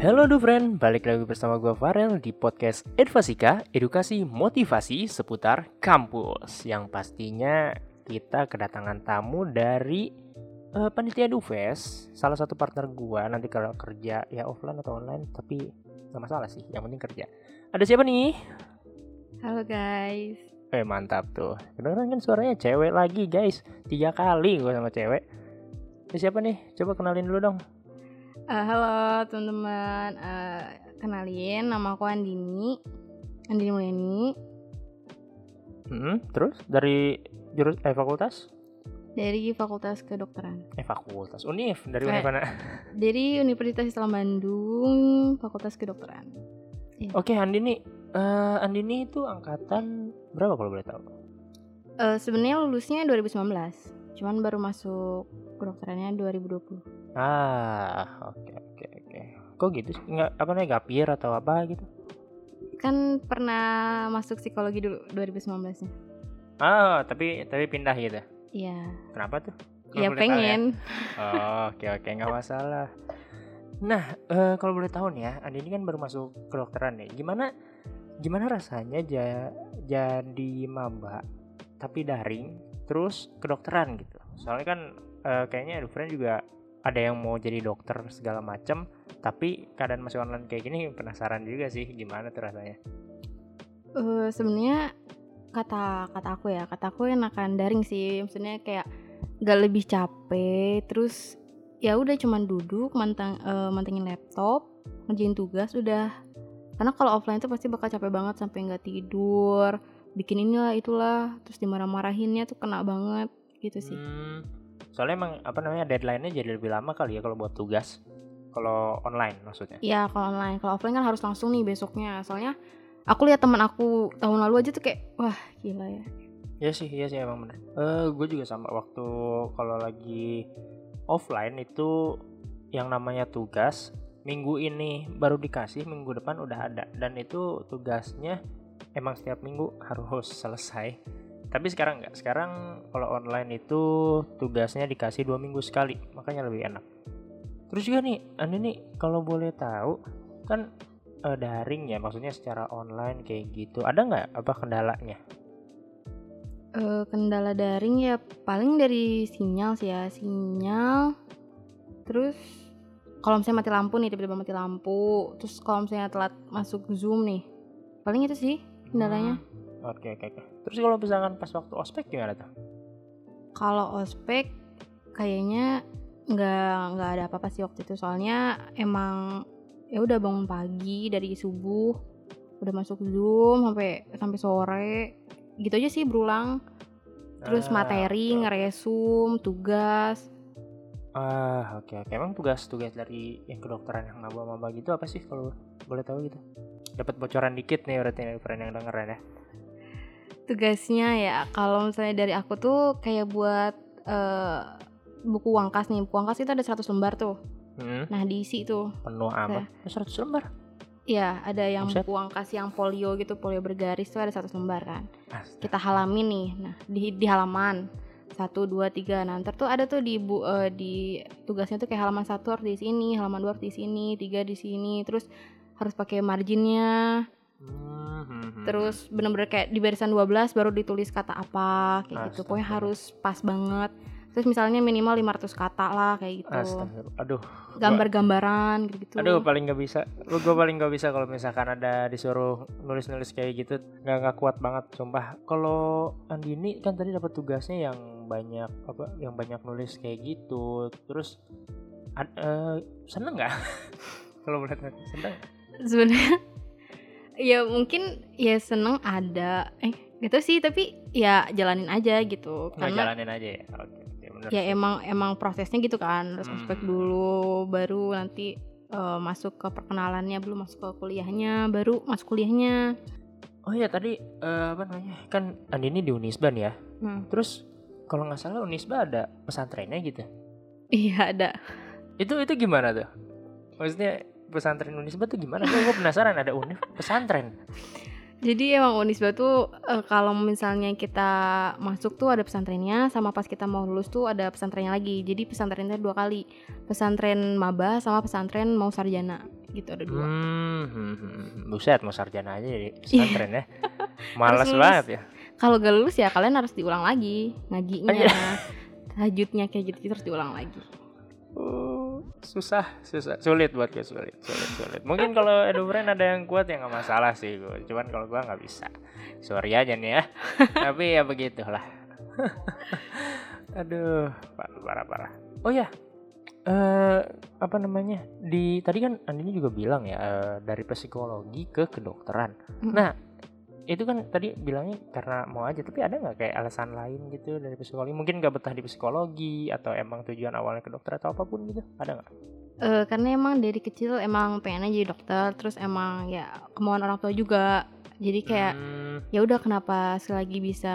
Hello do friend, balik lagi bersama gue Farel di podcast Edvasika, edukasi motivasi seputar kampus. Yang pastinya kita kedatangan tamu dari uh, panitia Dufes Salah satu partner gue nanti kalau kerja ya offline atau online Tapi gak masalah sih, yang penting kerja. Ada siapa nih? Halo guys. Eh mantap tuh. Kedengeran kan suaranya? Cewek lagi guys. Tiga kali gue sama cewek. Ada siapa nih? Coba kenalin dulu dong Uh, halo teman-teman, uh, kenalin nama aku Andini, Andini Mulyani Hmm, terus dari jurus eh fakultas? dari Fakultas Kedokteran. Eh fakultas Unif dari Eh. Unif mana? Dari Universitas Islam Bandung, Fakultas Kedokteran. Oke Andini, eh Andini itu angkatan berapa kalau boleh tahu? Uh, Sebenarnya lulusnya 2019, cuman baru masuk kedokterannya 2020. Ah, oke oke oke. Kok gitu sih? Nggak apa namanya gapir atau apa gitu? Kan pernah masuk psikologi dulu 2019-nya. Ah, tapi tapi pindah gitu. Iya, Kenapa tuh? Kalau ya tahu pengen. Oh, oke oke nggak masalah. Nah, eh, kalau boleh tahu nih ya, Andini kan baru masuk kedokteran nih. Gimana gimana rasanya ja- jadi maba tapi daring terus kedokteran gitu? Soalnya kan eh, kayaknya Dufren juga ada yang mau jadi dokter segala macam, tapi keadaan masih online kayak gini penasaran juga sih gimana tuh rasanya. Eh, sebenarnya kata kata aku ya kata aku enakan daring sih. Maksudnya kayak gak lebih capek terus ya udah cuman duduk mantang eh, mantengin laptop ngerjain tugas udah. Karena kalau offline tuh pasti bakal capek banget sampai nggak tidur bikin inilah itulah terus dimarah-marahinnya tuh kena banget gitu sih. Hmm, soalnya emang apa namanya deadline-nya jadi lebih lama kali ya kalau buat tugas. Kalau online maksudnya. Iya kalau online kalau offline kan harus langsung nih besoknya soalnya aku lihat teman aku tahun lalu aja tuh kayak wah gila ya Iya sih, iya sih emang bener. Eh, gue juga sama waktu kalau lagi offline itu yang namanya tugas minggu ini baru dikasih, minggu depan udah ada dan itu tugasnya emang setiap minggu harus selesai. Tapi sekarang nggak. Sekarang kalau online itu tugasnya dikasih dua minggu sekali, makanya lebih enak. Terus juga nih, anda nih kalau boleh tahu kan eh, daring ya, maksudnya secara online kayak gitu. Ada nggak apa kendalanya? Eh, kendala daring ya paling dari sinyal sih ya sinyal terus kalau misalnya mati lampu nih tiba-tiba mati lampu terus kalau misalnya telat masuk zoom nih paling itu sih kendalanya Hmm, Oke oke oke. Terus kalau misalkan pas waktu ospek gimana tuh? kalau ospek kayaknya nggak nggak ada apa-apa sih waktu itu soalnya emang ya udah bangun pagi dari subuh udah masuk zoom sampai sampai sore gitu aja sih berulang terus Ah, materi ngeresum tugas Ah oke oke. Emang tugas-tugas dari yang kedokteran yang maba-maba gitu apa sih kalau boleh tahu gitu? Dapat bocoran dikit nih berarti yang dengeran ya. Tugasnya ya. Kalau misalnya dari aku tuh kayak buat eh, buku wangkas nih. Buku wangkas itu ada 100 lembar tuh. Hmm, nah diisi tuh. Penuh amat. Eh, 100 lembar. ya ada yang Buset. buku wangkas yang polio gitu polio bergaris tuh ada 100 lembar kan. Astaga. kita halamin nih. Nah di, di halaman. Satu dua tiga. Nah ntar tuh ada tuh di bu eh, di tugasnya tuh kayak halaman satu harus di sini halaman dua harus di sini tiga di sini. Terus harus pakai marginnya. Hmm, hmm, terus bener-bener kayak di barisan 12 baru ditulis kata apa kayak gitu pokoknya Astaga. harus pas banget terus misalnya minimal 500 kata lah kayak gitu Astaga. Aduh. gambar-gambaran gitu Aduh paling nggak bisa. Lu gue paling nggak bisa kalau misalkan ada disuruh nulis-nulis kayak gitu nggak nggak kuat banget sumpah. Kalau Andini kan tadi dapat tugasnya yang banyak apa yang banyak nulis kayak gitu. Terus ad- eh, seneng nggak? kalau boleh tahu seneng. sebenarnya ya mungkin ya seneng ada eh gitu sih tapi ya jalanin aja gitu Nggak karena jalanin aja ya. Oke bener. ya sih. emang emang prosesnya gitu kan harus Hmm. ospek dulu baru nanti eh, masuk ke perkenalannya belum masuk ke kuliahnya baru masuk kuliahnya Oh iya tadi eh, apa namanya kan Andini di Unisban ya. Hmm. Terus kalau nggak salah Unisba ada pesantrennya gitu. iya ada Itu itu gimana tuh? Maksudnya pesantren Unisba tuh gimana? Gue penasaran ada univ pesantren. Jadi emang Unisba tuh eh, kalau misalnya kita masuk tuh ada pesantrennya sama pas kita mau lulus tuh ada pesantrennya lagi. Jadi pesantrennya dua kali. Pesantren maba sama pesantren mau sarjana gitu ada dua Hmm, hmm, hmm. buset mau sarjana aja jadi pesantren ya. Males lulus. banget ya. kalau gak lulus ya kalian harus diulang lagi ngajinya Iya. tahajudnya kayak gitu terus diulang lagi Uh, susah, susah, sulit buat gue sulit, sulit, sulit. Mungkin kalau edufriend ada yang kuat ya nggak masalah sih gue. Cuman kalau gue nggak bisa. Sorry aja nih ya. Tapi ya begitulah. Aduh, parah, parah, parah. Oh ya, eh apa namanya? Di tadi kan Andini juga bilang ya eh, dari psikologi ke kedokteran. Mm. Nah, itu kan tadi bilangnya karena mau aja tapi ada nggak kayak alasan lain gitu dari psikologi? Mungkin nggak betah di psikologi atau emang tujuan awalnya ke dokter atau apa pun gitu ada nggak? Eh, karena emang dari kecil emang pengennya jadi dokter terus emang ya kemauan orang tua juga. Jadi kayak Hmm, ya udah kenapa selagi bisa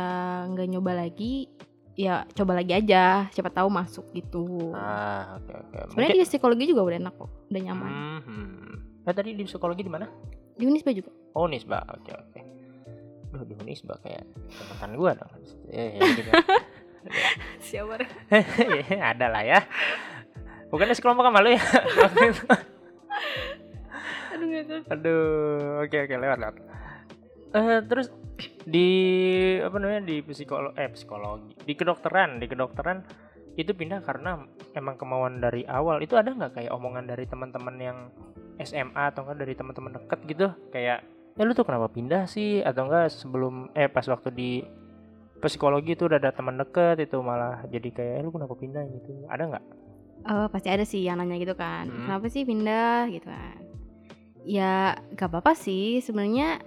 nggak nyoba lagi ya coba lagi aja siapa tahu masuk gitu. Ah oke oke. Sebenarnya di psikologi juga udah enak kok udah nyaman. Hmm, hmm. Eh, tadi di psikologi di mana? Di Unisba juga. Oh Unisba. Oke oke Duh, di Unisba kayak teman gua dong eh, ya, gitu. siapa Ya, ada lah ya bukannya sekelompok sama lu ya aduh tahu. Aduh, oke oke lewat lewat. Eh terus di apa namanya di psikolo eh psikologi di kedokteran di kedokteran itu pindah karena emang kemauan dari awal itu ada nggak kayak omongan dari teman-teman yang SMA atau enggak dari teman-teman deket gitu kayak ya lu tuh kenapa pindah sih? Atau enggak sebelum eh pas waktu di psikologi itu udah ada teman deket itu malah jadi kayak eh, lu kenapa pindah? Gitu. Ada nggak Eh, pasti ada sih yang nanya gitu kan. Hmm. kenapa sih pindah? Gitu kan. Ya gak apa-apa sih. Sebenarnya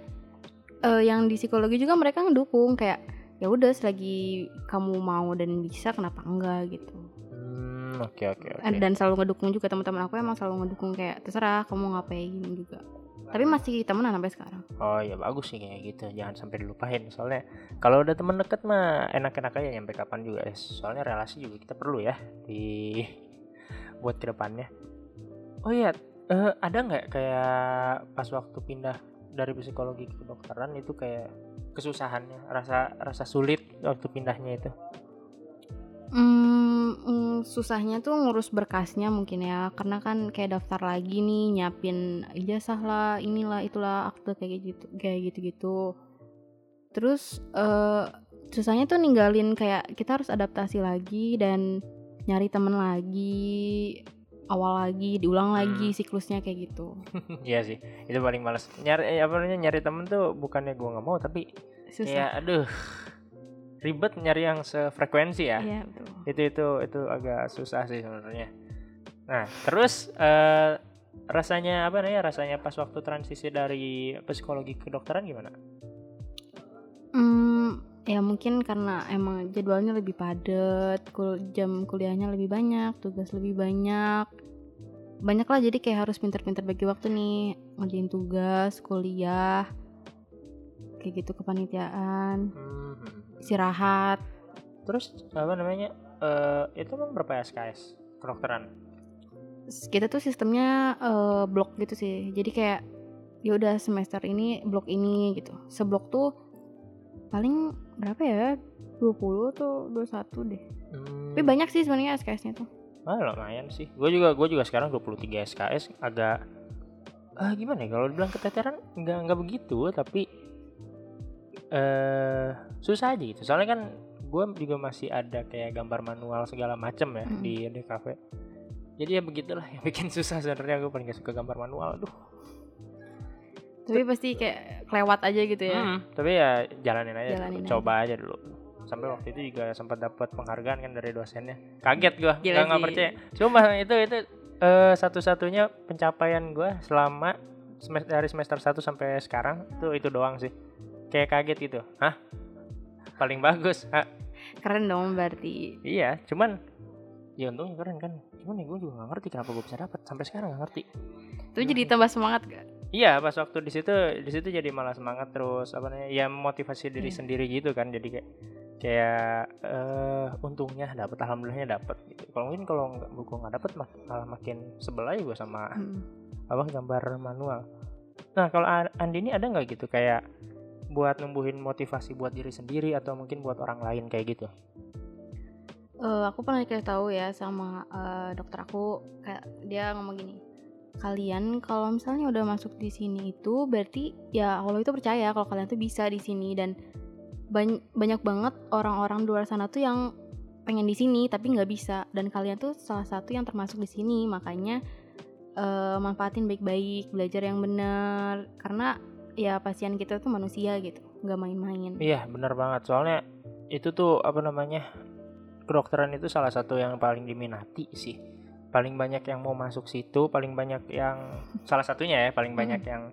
eh, yang di psikologi juga mereka ngedukung kayak ya udah selagi kamu mau dan bisa kenapa enggak? Gitu. Hmm oke oke oke. Dan selalu ngedukung juga teman-teman aku emang selalu ngedukung kayak terserah kamu ngapain juga tapi masih temenan sampai sekarang. Oh ya bagus sih kayak gitu. Jangan sampai dilupain. Soalnya kalau udah temen deket mah Enak-enak aja nyampe kapan juga. Ya Soalnya relasi juga kita perlu ya Di Buat ke depannya. Oh iya eh, Ada nggak kayak Pas waktu pindah Dari psikologi ke kedokteran Itu kayak Kesusahannya Rasa rasa sulit Waktu pindahnya itu Hmm, mm, susahnya tuh ngurus berkasnya mungkin ya karena kan kayak daftar lagi nih nyiapin ijazah lah inilah itulah akte kayak gitu kayak gitu gitu terus eh susahnya tuh ninggalin kayak kita harus adaptasi lagi dan nyari temen lagi awal lagi diulang lagi siklusnya kayak gitu. Iya sih Itu paling males. Nyari apa namanya Nyari temen tuh Bukannya gua nggak mau Tapi susah. Kayak aduh Ribet nyari yang sefrekuensi ya Iya, betul. itu itu itu agak susah sih sebenarnya nah terus eh, rasanya apa namanya rasanya pas waktu transisi dari psikologi ke kedokteran gimana Hmm, ya mungkin karena emang jadwalnya lebih padat, kul jam kuliahnya lebih banyak, tugas lebih banyak. Banyak lah jadi kayak harus pinter-pinter bagi waktu nih, ngerjain tugas, kuliah, kayak gitu kepanitiaan, Hmm. Istirahat. terus apa namanya eh itu emang berapa SKS kedokteran Kita tuh sistemnya eh, blok gitu sih. Jadi kayak ya udah semester ini blok ini gitu. Seblok tuh paling berapa ya? 20 atau 21 deh. hmm. Tapi banyak sih sebenarnya SKS-nya tuh. ah, lumayan sih gue juga gue juga sekarang 23 SKS agak ah gimana ya kalau dibilang keteteran nggak nggak begitu tapi eh susah aja gitu. Soalnya kan gue juga masih ada kayak gambar manual segala macem ya Mm. di di kafe. Jadi ya begitulah yang bikin susah sebenarnya. Gue paling gak suka gambar manual aduh. Tapi pasti kayak kelewat aja gitu ya. Mm, tapi ya jalanin aja Jalanin dulu, coba aja. dulu. Sampai waktu itu juga sempat dapat penghargaan kan dari dosennya. Kaget gue Gila nggak percaya. Cuma itu itu eh, satu-satunya pencapaian gue selama semester dari semester 1 sampai sekarang itu itu doang sih kayak kaget gitu hah paling bagus Hah, Keren dong berarti. iya cuman ya untungnya keren kan cuman ya gue juga nggak ngerti kenapa gue bisa dapat sampai sekarang nggak ngerti Itu jadi tambah semangat gak? Iya pas waktu di situ di situ jadi malah semangat terus apa namanya ya motivasi diri Iya. sendiri gitu kan jadi kayak kayak eh untungnya dapat alhamdulillahnya dapat gitu. Kalau mungkin kalau nggak gue nggak dapat mah malah makin sebel aja gue sama Hmm. apa gambar manual. Nah kalau Andi ini ada nggak gitu kayak buat numbuhin motivasi buat diri sendiri atau mungkin buat orang lain kayak gitu? Eh, aku pernah dikasih tahu ya sama eh, dokter aku kayak dia ngomong gini. kalian kalau misalnya udah masuk di sini itu berarti ya Allah itu percaya kalau kalian tuh bisa di sini dan banyak banyak banget orang-orang di luar sana tuh yang pengen di sini tapi nggak bisa dan kalian tuh salah satu yang termasuk di sini makanya uh, manfaatin baik-baik belajar yang benar karena ya pasien kita tuh manusia gitu nggak main-main. Iya benar banget. Soalnya itu tuh apa namanya kedokteran itu salah satu yang paling diminati sih. Paling banyak yang mau masuk situ paling banyak yang salah satunya ya paling banyak hmm. yang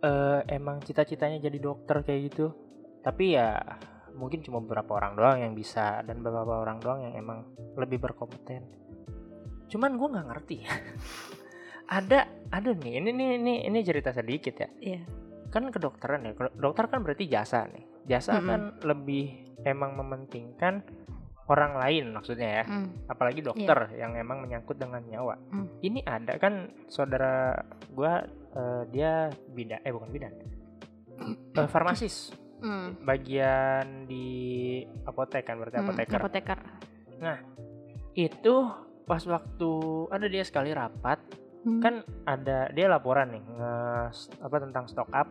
uh, emang cita-citanya jadi dokter kayak gitu. Tapi ya mungkin cuma beberapa orang doang yang bisa dan beberapa orang doang yang emang lebih berkompeten. Cuman gue nggak ngerti. Ada ada nih ini ini ini ini cerita sedikit ya. Yeah. Kan kedokteran ya dokter kan berarti jasa nih jasa mm -hmm. kan lebih emang mementingkan orang lain maksudnya ya mm. apalagi dokter yeah. yang emang menyangkut dengan nyawa mm. ini ada kan saudara gue uh, dia bidan eh bukan bidan uh, farmasis mm. bagian di apotek kan berarti mm, apoteker apoteker nah itu pas waktu ada dia sekali rapat mm. kan ada dia laporan nih nge apa tentang stock up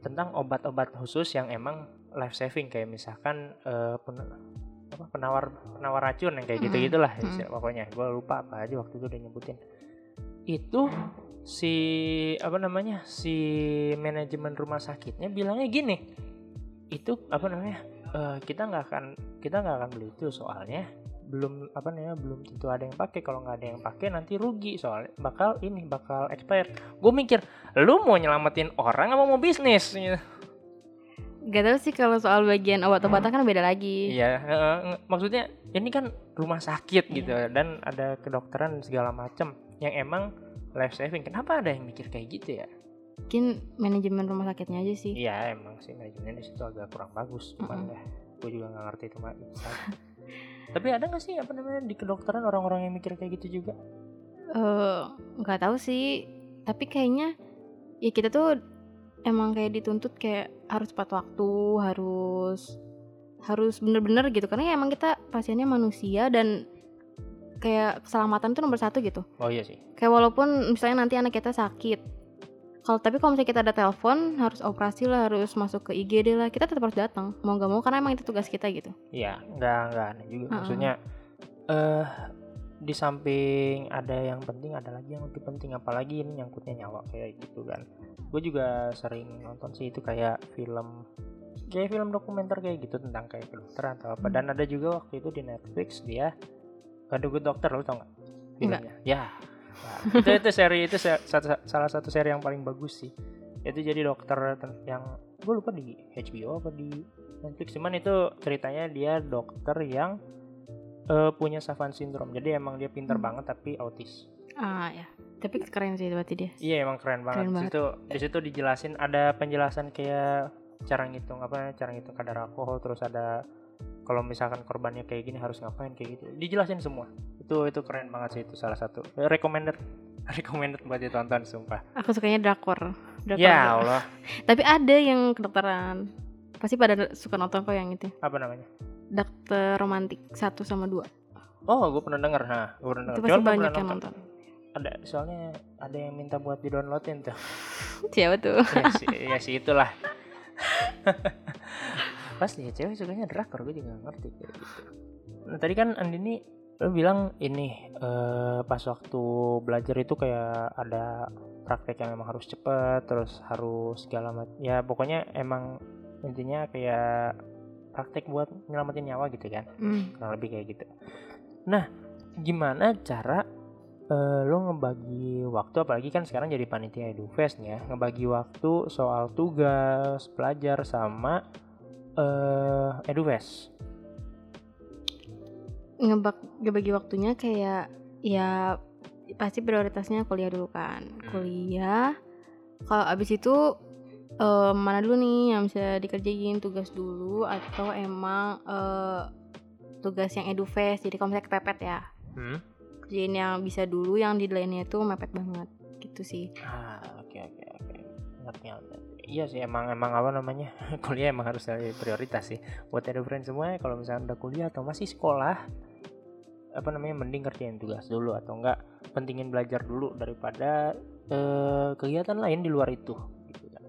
tentang obat-obat khusus yang emang life saving kayak misalkan uh, apa penawar penawar racun yang kayak gitu gitulah mm. pokoknya. Gue lupa apa aja waktu itu udah nyebutin. Itu si apa namanya si manajemen rumah sakitnya bilangnya gini. Itu apa namanya uh, kita nggak akan kita nggak akan beli itu soalnya belum apa namanya belum tentu ada yang pakai kalau nggak ada yang pakai nanti rugi soalnya bakal ini bakal expire gue mikir lu mau nyelamatin orang apa mau bisnis gitu. Gak tau sih kalau soal bagian obat-obatan kan beda lagi. Iya, uh, maksudnya ini kan rumah sakit iya. gitu dan ada kedokteran segala macam yang emang life saving. Kenapa ada yang mikir kayak gitu ya? Mungkin manajemen rumah sakitnya aja sih. Iya, emang sih manajemen di situ agak kurang bagus. Cuman mm -hmm. ya, gue juga nggak ngerti itu mah. Tapi ada nggak sih apa namanya di kedokteran orang-orang yang mikir kayak gitu juga? Eh, nggak uh, tahu sih. Tapi kayaknya ya kita tuh emang kayak dituntut kayak harus tepat waktu harus harus bener-bener gitu karena ya emang kita pasiennya manusia dan kayak keselamatan tuh nomor satu gitu oh iya sih kayak walaupun misalnya nanti anak kita sakit kalau tapi kalau misalnya kita ada telepon harus operasi lah harus masuk ke IGD lah kita tetap harus datang. Mau nggak mau karena emang itu tugas kita gitu. Iya nggak nggak aneh juga. Uh -uh. maksudnya eh uh, di samping ada yang penting ada lagi yang lebih penting. Apalagi ini nyangkutnya nyawa kayak gitu kan. Gue juga sering nonton sih itu kayak film kayak film dokumenter kayak gitu tentang kayak kedokteran atau apa. Dan ada juga waktu itu di Netflix dia ada gue dokter lo tau gak filmnya. Ya nah, itu itu seri itu salah satu seri yang paling bagus sih itu jadi dokter yang gue lupa di HBO apa di Netflix cuman itu ceritanya dia dokter yang uh, punya Savant syndrome. Jadi emang dia pintar hmm. banget tapi autis. Ah ya. Tapi keren sih berarti dia. Iya emang keren banget. Keren banget. Situ di situ dijelasin ada penjelasan kayak cara ngitung apa cara ngitung kadar alkohol terus ada kalau misalkan korbannya kayak gini harus ngapain kayak gitu dijelasin semua itu itu keren banget sih itu salah satu recommended recommended buat ditonton sumpah aku sukanya drakor, drakor ya Allah tapi ada yang kedokteran pasti pada suka nonton kok yang itu apa namanya Dokter Romantik satu sama dua. Oh, gue pernah denger. Nah, gue pernah denger. Itu pasti banyak yang nonton. Ada, soalnya ada yang minta buat di-downloadin tuh. Siapa tuh? ya, si, ya si itulah. Pasti ya cewek sukanya drakor, gue juga ngerti kayak gitu. Nah, tadi kan Andini lo bilang ini uh, pas waktu belajar itu kayak ada praktek yang memang harus cepet terus harus segala macam ya pokoknya emang intinya kayak praktek buat nyelamatin nyawa gitu kan mm. kurang lebih kayak gitu nah gimana cara uh, lo ngebagi waktu apalagi kan sekarang jadi panitia edufest ya ngebagi waktu soal tugas pelajar sama uh, edufest ngebak ngebagi waktunya kayak ya pasti prioritasnya kuliah dulu kan. Hmm. kuliah kalau abis itu uh, mana dulu nih yang bisa dikerjain? Tugas dulu atau emang uh, tugas yang edufest jadi kalau misalnya kepepet ya. Hmm? kerjain yang bisa dulu yang di lainnya itu mepet banget. Gitu sih. Ah oke oke oke. Ngerti ngerti iya sih emang emang apa namanya kuliah emang harus dari prioritas sih buat edufriend semua kalau misalnya udah kuliah atau masih sekolah apa namanya mending kerjain tugas dulu atau enggak pentingin belajar dulu daripada eh, kegiatan lain di luar itu gitu kan.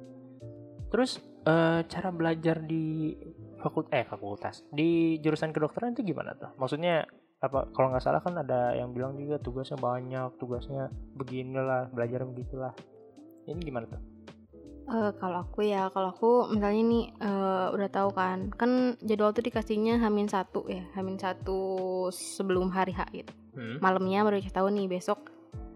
Terus eh, cara belajar di fakultas eh fakultas di jurusan kedokteran itu gimana tuh? Maksudnya apa kalau nggak salah kan ada yang bilang juga tugasnya banyak, tugasnya beginilah, belajar begitulah. Ini gimana tuh? Eh, kalau aku ya, kalau aku misalnya nih eh, udah tahu kan, kan jadwal tuh dikasihnya Hamin satu ya, Hamin satu sebelum hari H gitu. Hmm? Malamnya baru dikasih tahu nih besok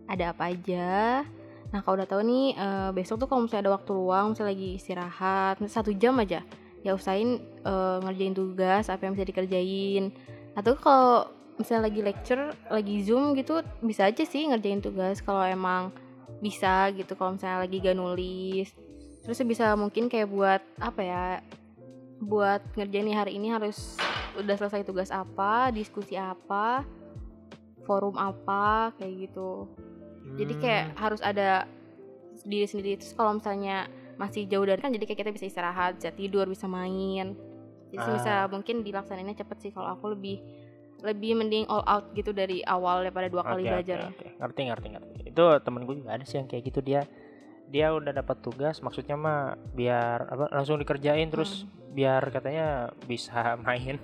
ada apa aja. Nah kalau udah tahu nih eh, besok tuh kalau misalnya ada waktu luang, misalnya lagi istirahat satu jam aja, ya usahain eh, ngerjain tugas apa yang bisa dikerjain. Atau kalau misalnya lagi lecture, lagi zoom gitu, bisa aja sih ngerjain tugas kalau emang bisa gitu. Kalau misalnya lagi gak nulis, terus bisa mungkin kayak buat apa ya buat ngerjain hari ini harus udah selesai tugas apa diskusi apa forum apa kayak gitu jadi kayak Hmm. harus ada diri sendiri terus kalau misalnya masih jauh dari kan jadi kayak kita bisa istirahat bisa tidur bisa main jadi Ah. bisa mungkin dilaksanainnya cepet sih kalau aku lebih lebih mending all out gitu dari awal daripada dua kali Oke, belajar oke, ya. Ngerti, ngerti, ngerti. Itu temen gue juga ada sih yang kayak gitu dia dia udah dapat tugas maksudnya mah biar apa langsung dikerjain terus Hmm. biar katanya bisa main.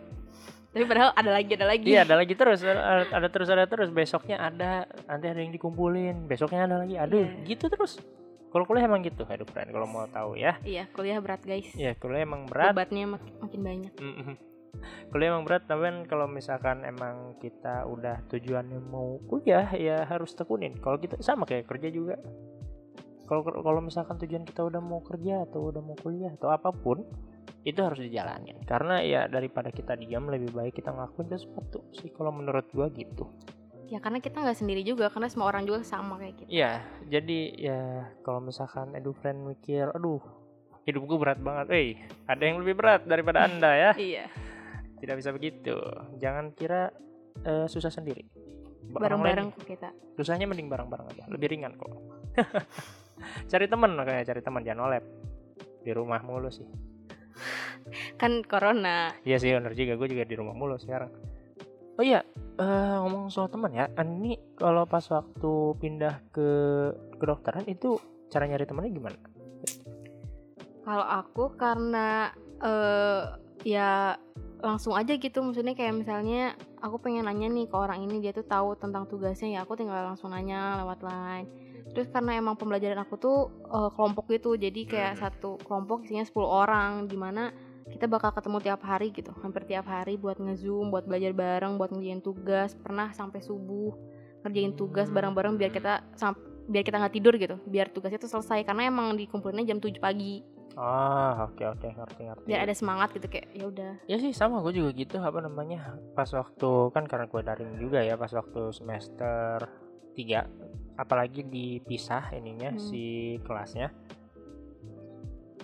tapi padahal ada lagi ada lagi Iya, ada lagi terus ada, ada terus ada terus besoknya ada nanti ada yang dikumpulin, besoknya ada lagi. Aduh, Iya. gitu terus. Kalau kuliah emang gitu, aduh friend kalau mau tahu ya. iya kuliah berat guys Ya, kuliah emang berat. bebannya mak- makin banyak Mm-mm. Kuliah emang berat, tapi kan kalau misalkan emang kita udah tujuannya mau kuliah ya harus tekunin. Kalau kita sama kayak kerja juga. Kalau kalau misalkan tujuan kita udah mau kerja atau udah mau kuliah atau apa pun, itu harus dijalanin. Karena ya daripada kita diam lebih baik kita ngelakuin sesuatu sih kalau menurut gua gitu. ya karena kita nggak sendiri juga karena semua orang juga sama kayak gitu Iya, jadi ya kalau misalkan edu friend mikir, aduh hidup gua berat banget, eh ada yang lebih berat daripada anda ya. iya Tidak bisa begitu. Jangan kira eh, susah sendiri. Bareng-bareng kita Susahnya mending bareng-bareng aja. Lebih ringan kok. cari teman makanya cari teman jangan olep. Di rumah mulu sih. kan corona Iya sih bener juga. Gue juga di rumah mulu sekarang. Oh iya, eh, ngomong soal teman ya. Ani kalau pas waktu pindah ke kedokteran itu cara nyari temannya gimana? kalau aku karena eh ya langsung aja gitu maksudnya kayak misalnya aku pengen nanya nih ke orang ini dia tuh tahu tentang tugasnya ya aku tinggal langsung nanya lewat line terus karena emang pembelajaran aku tuh eh, kelompok gitu jadi kayak Hmm. satu kelompok isinya 10 orang di mana kita bakal ketemu tiap hari gitu hampir tiap hari buat ngezoom buat belajar bareng buat ngerjain tugas pernah sampai subuh ngerjain tugas Hmm. bareng-bareng biar kita biar kita nggak tidur gitu biar tugasnya tuh selesai karena emang dikumpulinnya jam 7 pagi Ah, oke oke ngerti ngerti. biar ada semangat gitu kayak ya udah Ya sih sama gue juga gitu apa namanya pas waktu kan karena gue daring juga ya pas waktu semester 3 apalagi dipisah ininya Hmm. si kelasnya.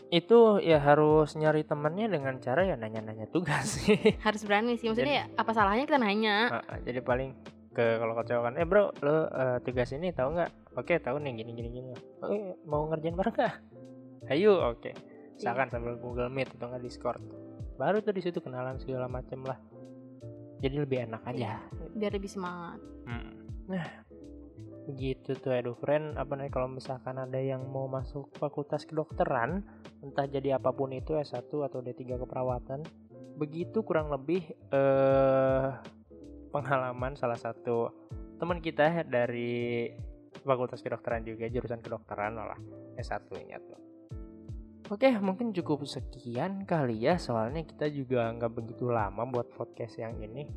Itu ya harus nyari temennya dengan cara ya nanya-nanya tugas. Sih harus berani sih maksudnya ya apa salahnya kita nanya? Ah, jadi paling ke kalau kecewa kan eh bro lo eh, tugas ini tahu nggak? Oke tahu nih gini gini gini. Oh, iya, mau ngerjain bareng nggak? Ayo oke. Misalkan sambil Google Meet atau nggak Discord. Baru tuh di situ kenalan segala macem lah. Jadi lebih enak aja. Biar lebih semangat. Hmm. nah begitu tuh edu friend apa nih kalau misalkan ada yang mau masuk fakultas kedokteran entah jadi apa pun itu S1 atau D3 keperawatan begitu kurang lebih eh pengalaman salah satu teman kita dari fakultas kedokteran juga jurusan kedokteran malah S1 nya tuh Oke, mungkin cukup sekian kali ya. Soalnya kita juga nggak begitu lama buat podcast yang ini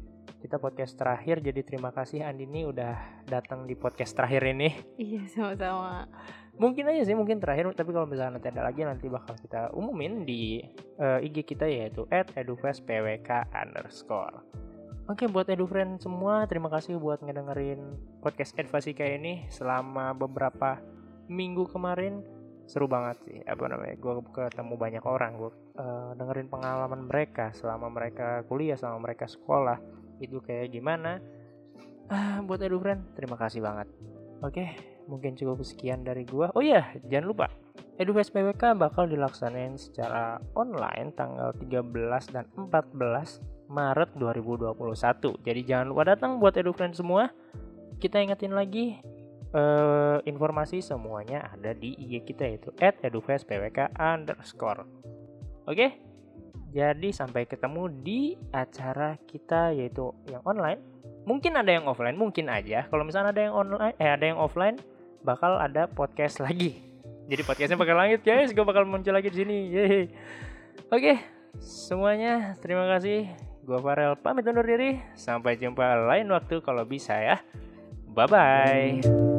kita podcast terakhir. Jadi terima kasih Andini udah datang di podcast terakhir ini. Iya sama-sama. Mungkin aja sih mungkin terakhir. Tapi kalau misalnya nanti ada lagi nanti bakal kita umumin di eh, IG kita yaitu @edufestpwk underscore. Oke buat edufriend semua terima kasih buat ngedengerin podcast Advasika ini selama beberapa minggu kemarin. Seru banget sih apa namanya gue ketemu banyak orang. Gue eh, dengerin pengalaman mereka selama mereka kuliah selama mereka sekolah itu kayak gimana ah buat edufriend terima kasih banget oke mungkin cukup sekian dari gua oh iya jangan lupa EduFest PWK bakal dilaksanain secara online tanggal 13 dan 14 Maret 2021. Jadi jangan lupa datang buat EduFriend semua. Kita ingetin lagi eh, informasi semuanya ada di IG kita yaitu underscore. Oke, jadi sampai ketemu di acara kita yaitu yang online. Mungkin ada yang offline, mungkin aja. Kalau misalnya ada yang online, eh ada yang offline, bakal ada podcast lagi. Jadi podcastnya bakal langit guys, gue bakal muncul lagi di sini. Oke, semuanya terima kasih. Gue Farel pamit undur diri. Sampai jumpa lain waktu kalau bisa ya. Bye bye.